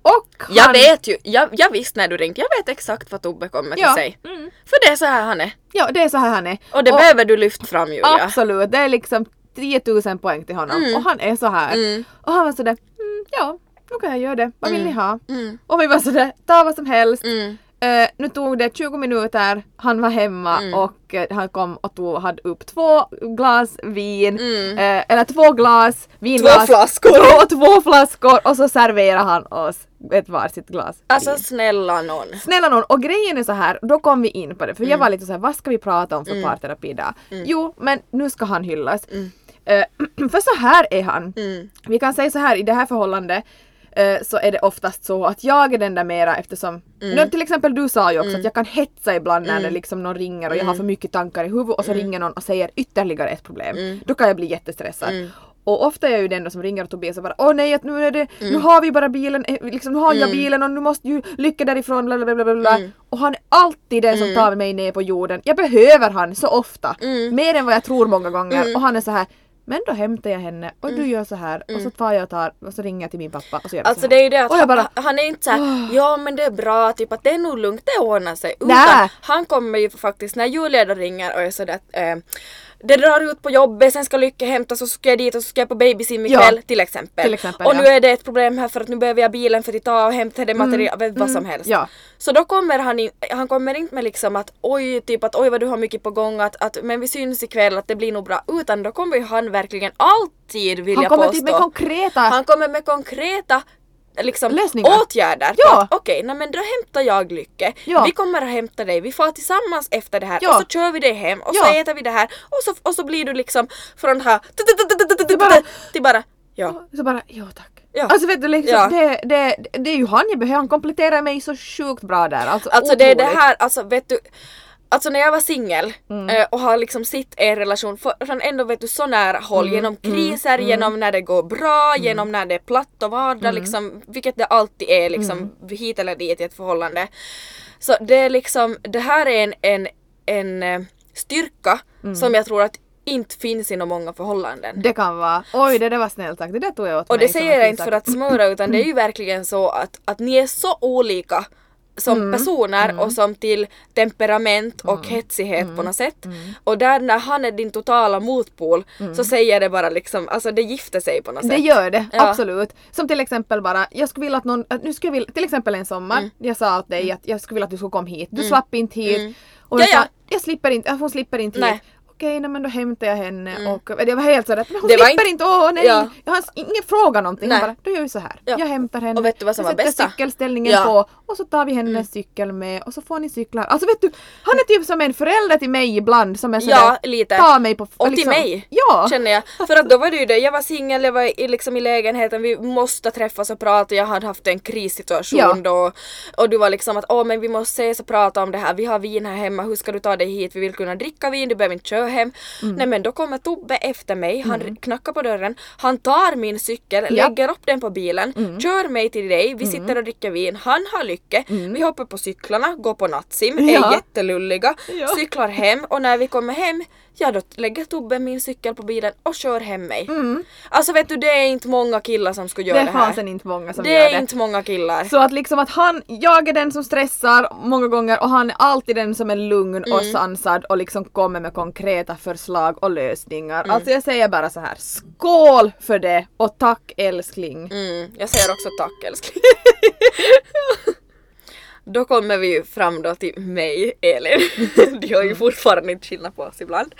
Och han... Jag vet ju, jag, jag visste när du ringde, jag vet exakt vad Tobbe kommer till Ja. sig. Mm. För det är så här han är. Ja, det är så här han är. Och det behöver du lyfta fram Julia. Absolut, det är liksom 10 000 poäng till honom Mm. och han är så här. Mm. Och han var sådär, mm, ja, nu kan jag göra det, vad vill Mm. ni ha? Mm. Och vi var sådär, ta vad som helst. Mm. Eh, nu tog det 20 minuter, han var hemma Mm. och eh, han kom och tog, hade upp två glas vin, Mm. eh, eller två glas vinglas. Två flaskor. Två, två flaskor och så serverade han oss ett varsitt glas Alltså vin. snälla någon. Snälla någon, och grejen är så här, då kom vi in på det för jag var lite så här, vad ska vi prata om för Mm. parterapi idag? Jo, men nu ska han hyllas. Mm. För så här är han. Mm. Vi kan säga så här, i det här förhållandet så är det oftast så att jag är den där mera eftersom, nu, till exempel du sa ju också att jag kan hetsa ibland när det liksom någon ringer och jag har för mycket tankar i huvudet och så ringer någon och säger ytterligare ett problem. Då kan jag bli jättestressad. Mm. Och ofta är jag ju den som ringer och Tobias och bara åh nej att nu är det, nu har vi bara bilen, eh, liksom nu har jag bilen och nu måste ju lycka därifrån bla bla bla bla. Och han är alltid den som tar mig ner på jorden. Jag behöver han så ofta. Mm. Mer än vad jag tror många gånger. Och han är så här men då hämtar jag henne och du gör så här och så tar jag och tar och så ringer jag till min pappa och så gör vi Alltså så det är ju det att Och jag han, bara, han är inte såhär ja men det är bra, typ att det är nog lugnt, det ordnar sig. Utan han kommer ju faktiskt, när Julia då ringer och är sådär att eh, det drar ut på jobbet, sen ska Lycke hämtas och så ska jag dit och så ska jag på babysim Ja. ikväll till exempel. Till exempel, och ja. nu är det ett problem här för att nu behöver jag bilen för att ta och hämta det material, vet vad som helst. ja. Så då kommer han in, han kommer inte med liksom att oj, typ att oj vad du har mycket på gång, att, att men vi syns ikväll, att det blir nog bra. Utan då kommer ju han verkligen alltid vilja Han kommer påstå. typ med konkreta Han kommer med konkreta liksom, Lösningar. åtgärder. Ja. Okej, nej men då hämtar jag Lycke. Ja. Vi kommer att hämta dig, vi får tillsammans efter det här Ja. och så kör vi dig hem och så Ja. äter vi det här och så, och så blir du liksom från här till bara ja. så bara ja tack. Ja. Alltså vet du liksom, Ja. det, det, det är ju han jag behöver, han kompletterar mig så sjukt bra där. Alltså, Alltså det är det här, alltså vet du Alltså när jag var singel Mm. eh, och har liksom sitt en relation från ändå vet du så nära håll Mm. genom kriser, genom när det går bra, genom när det är platt och vardag Mm. liksom, vilket det alltid är liksom hit eller dit i ett förhållande. Så det är liksom, det här är en, en, en eh, styrka Mm. som jag tror att inte finns inom många förhållanden. Det kan vara, oj det där var snällt sagt, det där tog jag åt Och mig det säger jag inte för att smöra utan det är ju verkligen så att, att ni är så olika som Mm. personer och som till temperament och hetsighet på något sätt. Och där när han är din totala motpol så säger det bara liksom, alltså det gifter sig på något Det sätt. gör det, Ja. absolut. Som till exempel bara, jag skulle vilja att någon, nu skulle jag vilja, till exempel en sommar, Mm. jag sa åt dig att jag skulle vilja att du skulle komma hit. Du slapp inte hit. Mm. Och Ja, jag sa, ja. jag slipper inte, hon slipper inte Nej. hit. Okej, nej, men då hämtar jag henne och jag var helt sådär, men hon Det slipper inte, åh nej! Ja. Jag har ingen fråga någonting, Nej. bara, då gör vi så här. Ja. Jag hämtar henne, Och vet du vad som jag sätter bästa? cykelställningen Ja. på och så tar vi hennes cykel med och så får ni cykla. Alltså vet du, han är typ som en förälder till mig ibland som är sådär, Ja, lite. tar mig på... Och liksom, till mig, Ja! känner jag. För att då var det ju det, jag var singel, jag var i, liksom i lägenheten, vi måste träffas och prata, jag hade haft en krissituation Ja. då. Och du var liksom att åh men vi måste ses och prata om det här, vi har vin här hemma, hur ska du ta dig hit, vi vill kunna dricka vin, du behöver inte köra hem. Nej men då kommer Tobbe efter mig, han Mm. knackar på dörren, han tar min cykel, Ja. lägger upp den på bilen, Mm. kör mig till dig, vi sitter och dricker vin, han har lycke, vi hoppar på cyklarna, går på nattsim, Mm. Ja. är jättelulliga, Ja. cyklar hem och när vi kommer hem Ja då lägger Tobbe min cykel på bilen och kör hem mig. Alltså vet du det är inte många killar som skulle göra Mm. Det det, här. fanns inte många som det gör är det. inte många killar. Så att liksom att han, jag är den som stressar många gånger och han är alltid den som är lugn och Mm. sansad och liksom kommer med konkreta förslag och lösningar. Mm. Alltså jag säger bara så här, skål för det och tack älskling. Mm, jag säger också tack älskling. Då kommer vi ju fram då till mig, Elin. De har ju fortfarande inte skillnad på oss ibland.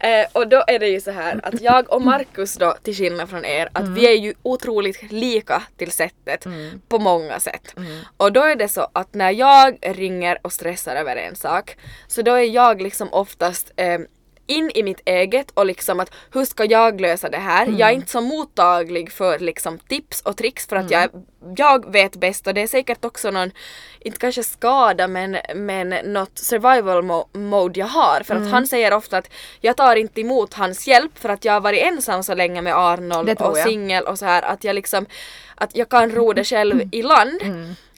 Eh, och då är det ju så här att jag och Markus då, till skillnad från er, att vi är ju otroligt lika till sättet på många sätt. Och då är det så att när jag ringer och stressar över en sak, så då är jag liksom oftast eh, in i mitt eget och liksom att hur ska jag lösa det här? Jag är inte så mottaglig för liksom tips och tricks för att jag, jag vet bäst och det är säkert också någon, inte kanske skada men, men något survival mo- mode jag har. För att han säger ofta att jag tar inte emot hans hjälp för att jag har varit ensam så länge med Arnold och singel och så här. Att jag liksom att jag kan ro det själv i land.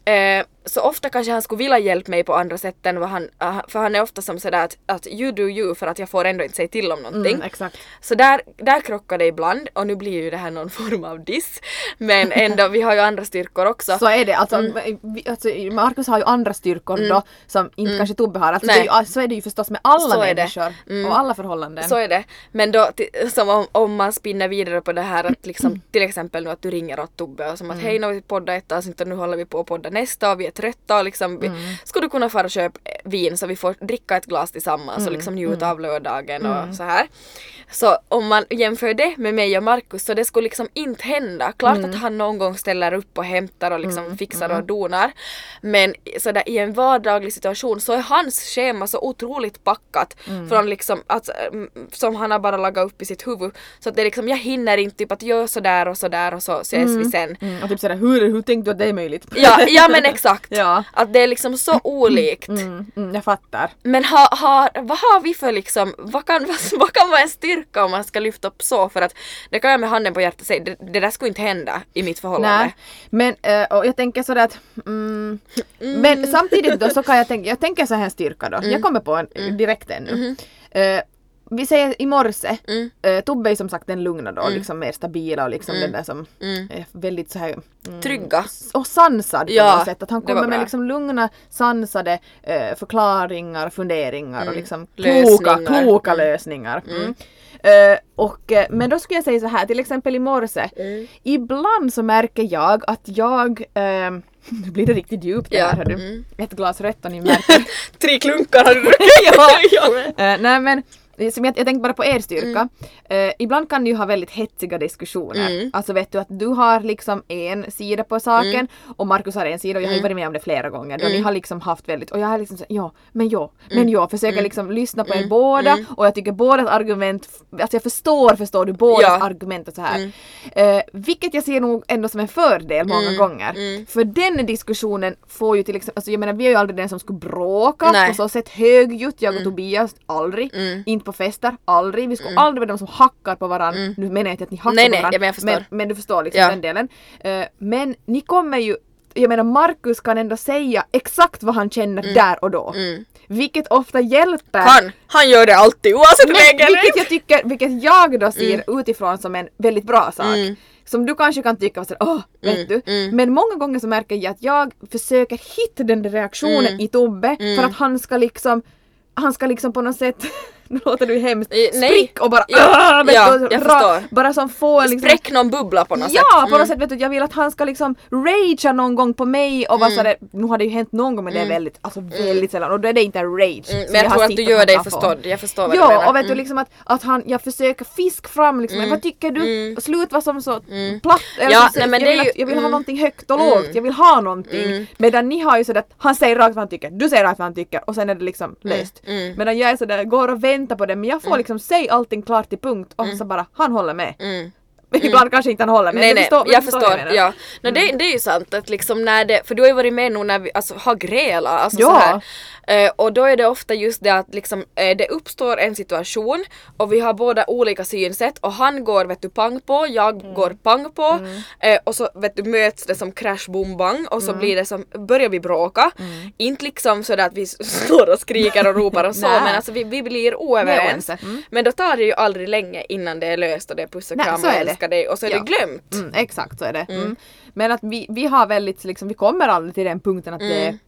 Eh, så ofta kanske han skulle vilja hjälpa mig på andra sätt än vad han, ah, för han är ofta som sådär att, att you do you för att jag får ändå inte säga till om någonting. Mm, exakt. Så där, där krockar det ibland och nu blir ju det här någon form av diss. Men ändå, vi har ju andra styrkor också. Så är det. Alltså, Mm. vi, alltså, Markus har ju andra styrkor då som inte kanske Tobbe har. Alltså, det är ju, så är det ju förstås med alla Så människor Mm. och alla förhållanden. Så är det. Men då, som om, om man spinner vidare på det här att liksom, till exempel nu att du ringer åt Tobbe och som att hej nu har vi poddat ett avsnitt och nu håller vi på att podda nästa och vi är trötta och liksom vi, skulle du kunna fara och köpa vin så vi får dricka ett glas tillsammans och liksom njuta av lördagen och så här. Så om man jämför det med mig och Markus så det skulle liksom inte hända. Klart att han någon gång ställer upp och hämtar och liksom fixar och donar. Men sådär i en vardaglig situation så är hans schema så otroligt packat från liksom att, mm, som han har bara lagat upp i sitt huvud. Så att det är liksom, jag hinner inte typ att göra sådär och sådär och så ses vi sen. Mm, och typ sådär, hur, hur tänkte du att det är möjligt? Ja, ja men exakt. Ja. Att det är liksom så olikt. Mm, mm, jag fattar. Men ha, ha, vad har vi för liksom, vad kan, vad, vad kan vara en styrka om man ska lyfta upp så? För att det kan jag med handen på hjärtat säga, det, det där skulle inte hända i mitt förhållande. Nej, men eh, och jag tänker sådär att mm, Men samtidigt då så kan jag tänka, jag tänker så här styrka då. Jag kommer på en direkt ännu. Eh, vi säger i morse, Mm. eh, Tobbe är som sagt den lugna då, liksom mer stabila och liksom den där som Mm. är väldigt så här mm, Trygga. och sansad på Ja, något sätt. Att han kommer med liksom lugna, sansade eh, förklaringar, funderingar och liksom Lösningar. kloka, kloka Mm. lösningar. Mm. Eh, och, men då skulle jag säga så här, till exempel i morse. Mm. Ibland så märker jag att jag ehm, nu blir det riktigt djupt Ja, här mm. Ett glas rött och ni märker. Tre klunkar har du druckit. ja. Eh, nej men som jag, jag tänkte bara på er styrka. Eh, ibland kan ni ju ha väldigt hetsiga diskussioner. Mm. Alltså vet du att du har liksom en sida på saken Mm. och Markus har en sida och jag har ju varit med om det flera gånger. Då ni Mm. har liksom haft väldigt, och jag har liksom sagt ja, men ja, men ja, försöker liksom lyssna på er Mm. båda Mm. och jag tycker bådas argument, alltså jag förstår, förstår du bådas Ja. argument och så här. Mm. Eh, vilket jag ser nog ändå som en fördel många Mm. gånger. Mm. För den diskussionen får ju till exempel, alltså jag menar vi är ju aldrig den som skulle bråka Nej. på så sätt högljutt, jag och Tobias, aldrig. Mm. Inte på fester, aldrig. Vi skulle aldrig vara de som hackar på varandra. Mm. Nu menar jag inte att ni hackar Nej, på nej, varandra. ja, men men, men du förstår liksom Ja. den delen. Eh, men ni kommer ju jag menar Markus kan ändå säga exakt vad han känner där och då. Mm. Vilket ofta hjälper. Han, han gör det alltid oavsett läge. vilket jag tycker, vilket jag då ser utifrån som en väldigt bra sak. Mm. Som du kanske kan tycka såhär, åh, vet Mm, du. mm. Men många gånger så märker jag att jag försöker hitta den där reaktionen Mm. i Tobbe Mm. för att han ska liksom han ska liksom på något sätt, nu låter du hemskt, nej. sprick och bara Ja, vet ja, du, jag ra- förstår. Bara som få en liksom Spräck någon bubbla på något Ja, sätt. på något Mm. sätt vet du, jag vill att han ska liksom ragea någon gång på mig och vara sådär, nu har det ju hänt någon gång men det är väldigt, alltså väldigt sällan och då är det inte en rage. Mm, men jag har tror att du gör dig förstådd. Jag förstår vad du Ja, menar. och vet du Mm. liksom att, att han, jag försöker fiska fram liksom, Mm. vad tycker du? Mm. Slut vara som så Mm. platt. eller Ja, nej, men jag, vill att, jag vill ha mm. någonting högt och Mm. lågt, jag vill ha någonting. Mm. Medan ni har ju sådär, han säger rakt vad han tycker, du säger rakt vad han tycker och sen är det liksom löst. Mm. Medan jag är sådär, går och väntar på det men jag får liksom säga allting klart till punkt och så bara, han håller med. Mm. Ibland kanske inte han håller men Nej nej, förstår, jag förstår. jag ja. No, det, det är ju sant att liksom när det, för du har ju varit med nu när vi alltså, har grälat. Alltså, Ja. Eh, och då är det ofta just det att liksom, eh, det uppstår en situation och vi har båda olika synsätt och han går vet du pang på, jag Mm. går pang på eh, och så vet du möts det som crash boom bang och Mm. så blir det som, börjar vi bråka. Inte liksom sådär att vi står och skriker och ropar och så men alltså vi, vi blir oöverens. Mm. Men då tar det ju aldrig länge innan det är löst och det är puss och Nej, kram och älskar dig och så är Ja. det glömt. Mm, exakt så är det. Mm. Men att vi, vi har väldigt liksom, vi kommer aldrig till den punkten att det Mm. är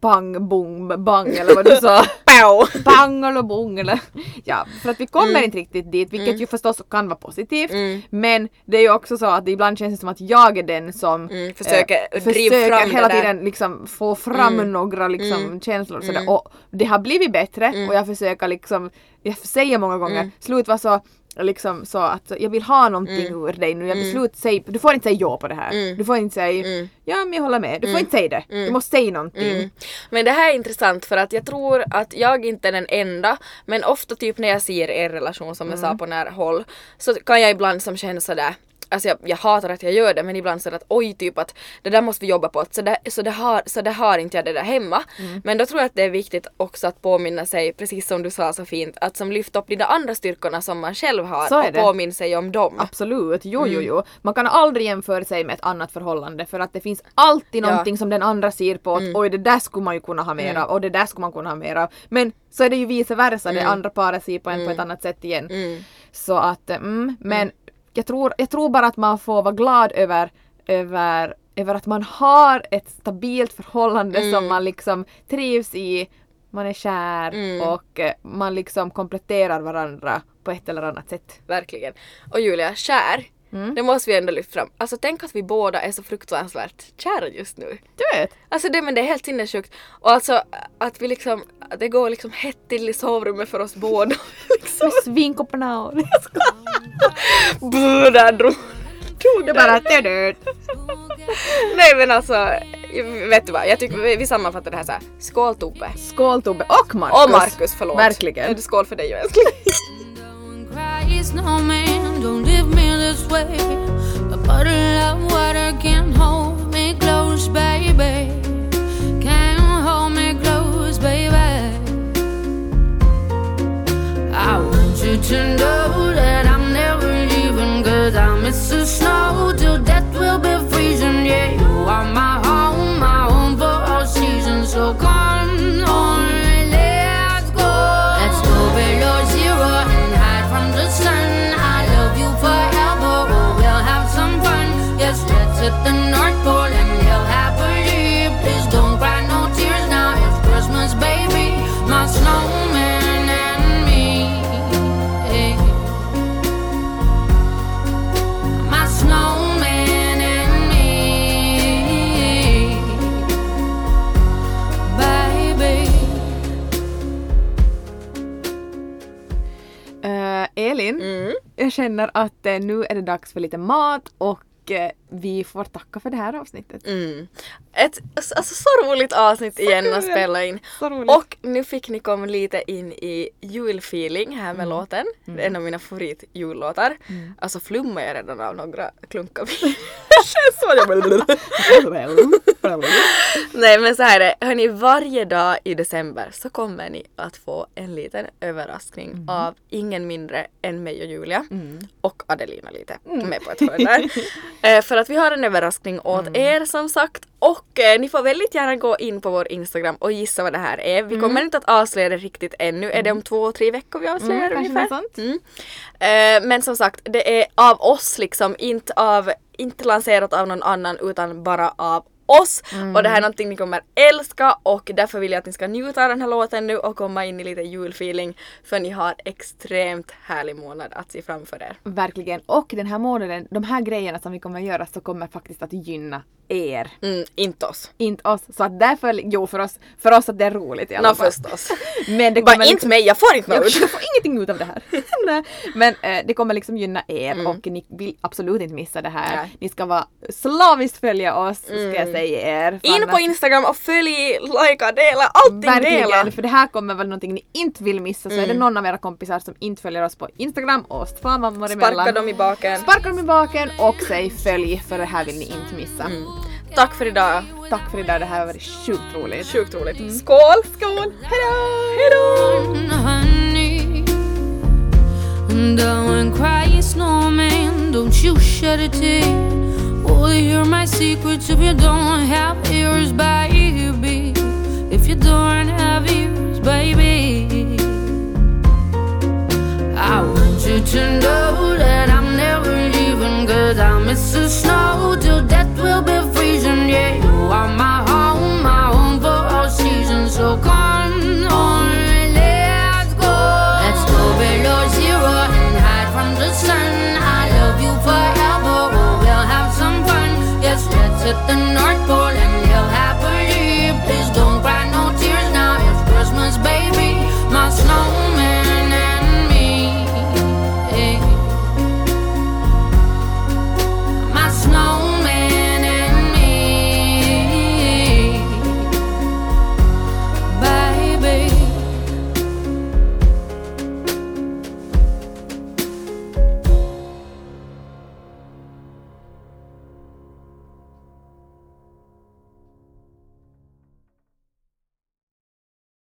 pang, bong, bang eller vad du sa. Pow! pang eller bong eller ja, för att vi kommer Mm. inte riktigt dit vilket ju förstås kan vara positivt Mm. men det är ju också så att ibland känns det som att jag är den som Mm, försöker eh, driva försöker hela tiden liksom få fram Mm. några liksom Mm. känslor sådär Mm. och det har blivit bättre Mm. och jag försöker liksom jag säger många gånger Mm. slut vara så liksom så att jag vill ha någonting Mm. ur dig nu, jag vill Mm. säg, du får inte säga ja på det här. Mm. Du får inte säga Mm. ja men jag håller med, du får Mm. inte säga det. Du Mm. måste säga någonting. Mm. Men det här är intressant för att jag tror att jag inte är den enda men ofta typ när jag ser er relation som jag sa på nära håll så kan jag ibland som känna sådär Alltså jag, jag hatar att jag gör det men ibland så att oj typ att det där måste vi jobba på så det, så det, har, så det har inte jag det där hemma. Mm. Men då tror jag att det är viktigt också att påminna sig, precis som du sa så fint, att som lyfta upp de där andra styrkorna som man själv har Så är och det. påminna sig om dem. Absolut, jo jo Mm. jo. Man kan aldrig jämföra sig med ett annat förhållande för att det finns alltid Ja. någonting som den andra ser på att Mm. oj det där skulle man ju kunna ha mer Mm. av och det där skulle man kunna ha mer av. Men så är det ju vice versa, det Mm. andra paret ser på en på Mm. ett annat sätt igen. Mm. Så att, mm, men jag, tror, jag tror bara att man får vara glad över, över, över att man har ett stabilt förhållande Mm. som man liksom trivs i, man är kär Mm. och eh, man liksom kompletterar varandra på ett eller annat sätt. Verkligen. Och Julia, kär. Mm. Det måste vi ändå lyfta fram. Alltså tänk att vi båda är så fruktansvärt kära just nu. Du vet! Alltså det, men det är helt sinnessjukt. Och alltså att vi liksom, att det går liksom hett till i sovrummet för oss båda. liksom. Med svinkopparna Buh, där drog, drog Det bara... Nej men alltså, vet du vad? Jag tycker vi, vi sammanfattar det här såhär. Skål Tobbe. Skål Tobbe och Marcus! Och Marcus, förlåt. Verkligen. Skål för dig och älskling? I want you to know that I'm känner att eh, nu är det dags för lite mat och eh, vi får tacka för det här avsnittet. Mm. Ett alltså, så roligt avsnitt igen att spela in. Så. Och nu fick ni komma lite in i julfeeling här Mm. med låten. Det är en av mina favoritjullåtar. Alltså flummar jag redan av några klunkar vin. Nej men så här är det, hörni varje dag i december så kommer ni att få en liten överraskning av ingen mindre än mig och Julia. Och Adelina lite med på ett hörn där. eh, för att vi har en överraskning åt er som sagt. Och eh, ni får väldigt gärna gå in på vår Instagram och gissa vad det här är. Vi kommer inte att avslöja det riktigt ännu. Är det om två, tre veckor vi avslöjar Mm, ungefär? Mm. Eh, men som sagt, det är av oss liksom, inte, av, inte lanserat av någon annan utan bara av oss. Och det här är någonting ni kommer älska och därför vill jag att ni ska njuta av den här låten nu och komma in i lite julfeeling för ni har extremt härlig månad att se framför er. Verkligen. Och den här månaden, de här grejerna som vi kommer göra så kommer faktiskt att gynna er. Mm, inte oss. Inte oss. Så att därför, jo för oss, för oss att det är roligt i alla Nå fall. förstås. Men det Bara kommer inte liksom- mig, jag får inte Jag något ut. får ingenting ut av det här. Nej, Men eh, det kommer liksom gynna er Mm. och ni vill absolut inte missa det här. Nej. Ni ska vara slaviskt följa oss ska jag säga er. För In på Instagram och följ, likea, dela, allting Verkligen, dela! för det här kommer väl någonting ni inte vill missa så är det någon av era kompisar som inte följer oss på Instagram och två mammor emellan. Sparka dem i baken. Sparka dem i baken och säg följ för det här vill ni inte missa. Mm. Tack för idag. Tack för idag, det här har varit sjukt roligt. Sjukt roligt. Skål! Skål! Hejdå! Hejdå! honey. Darling, crying snowman, don't you shed a tear. Will you hear my secrets if you don't have ears, baby? If you don't have ears, baby, I want you to know that I'm never leaving, cause I miss the snow till death will be freezing. Yeah, you are my the north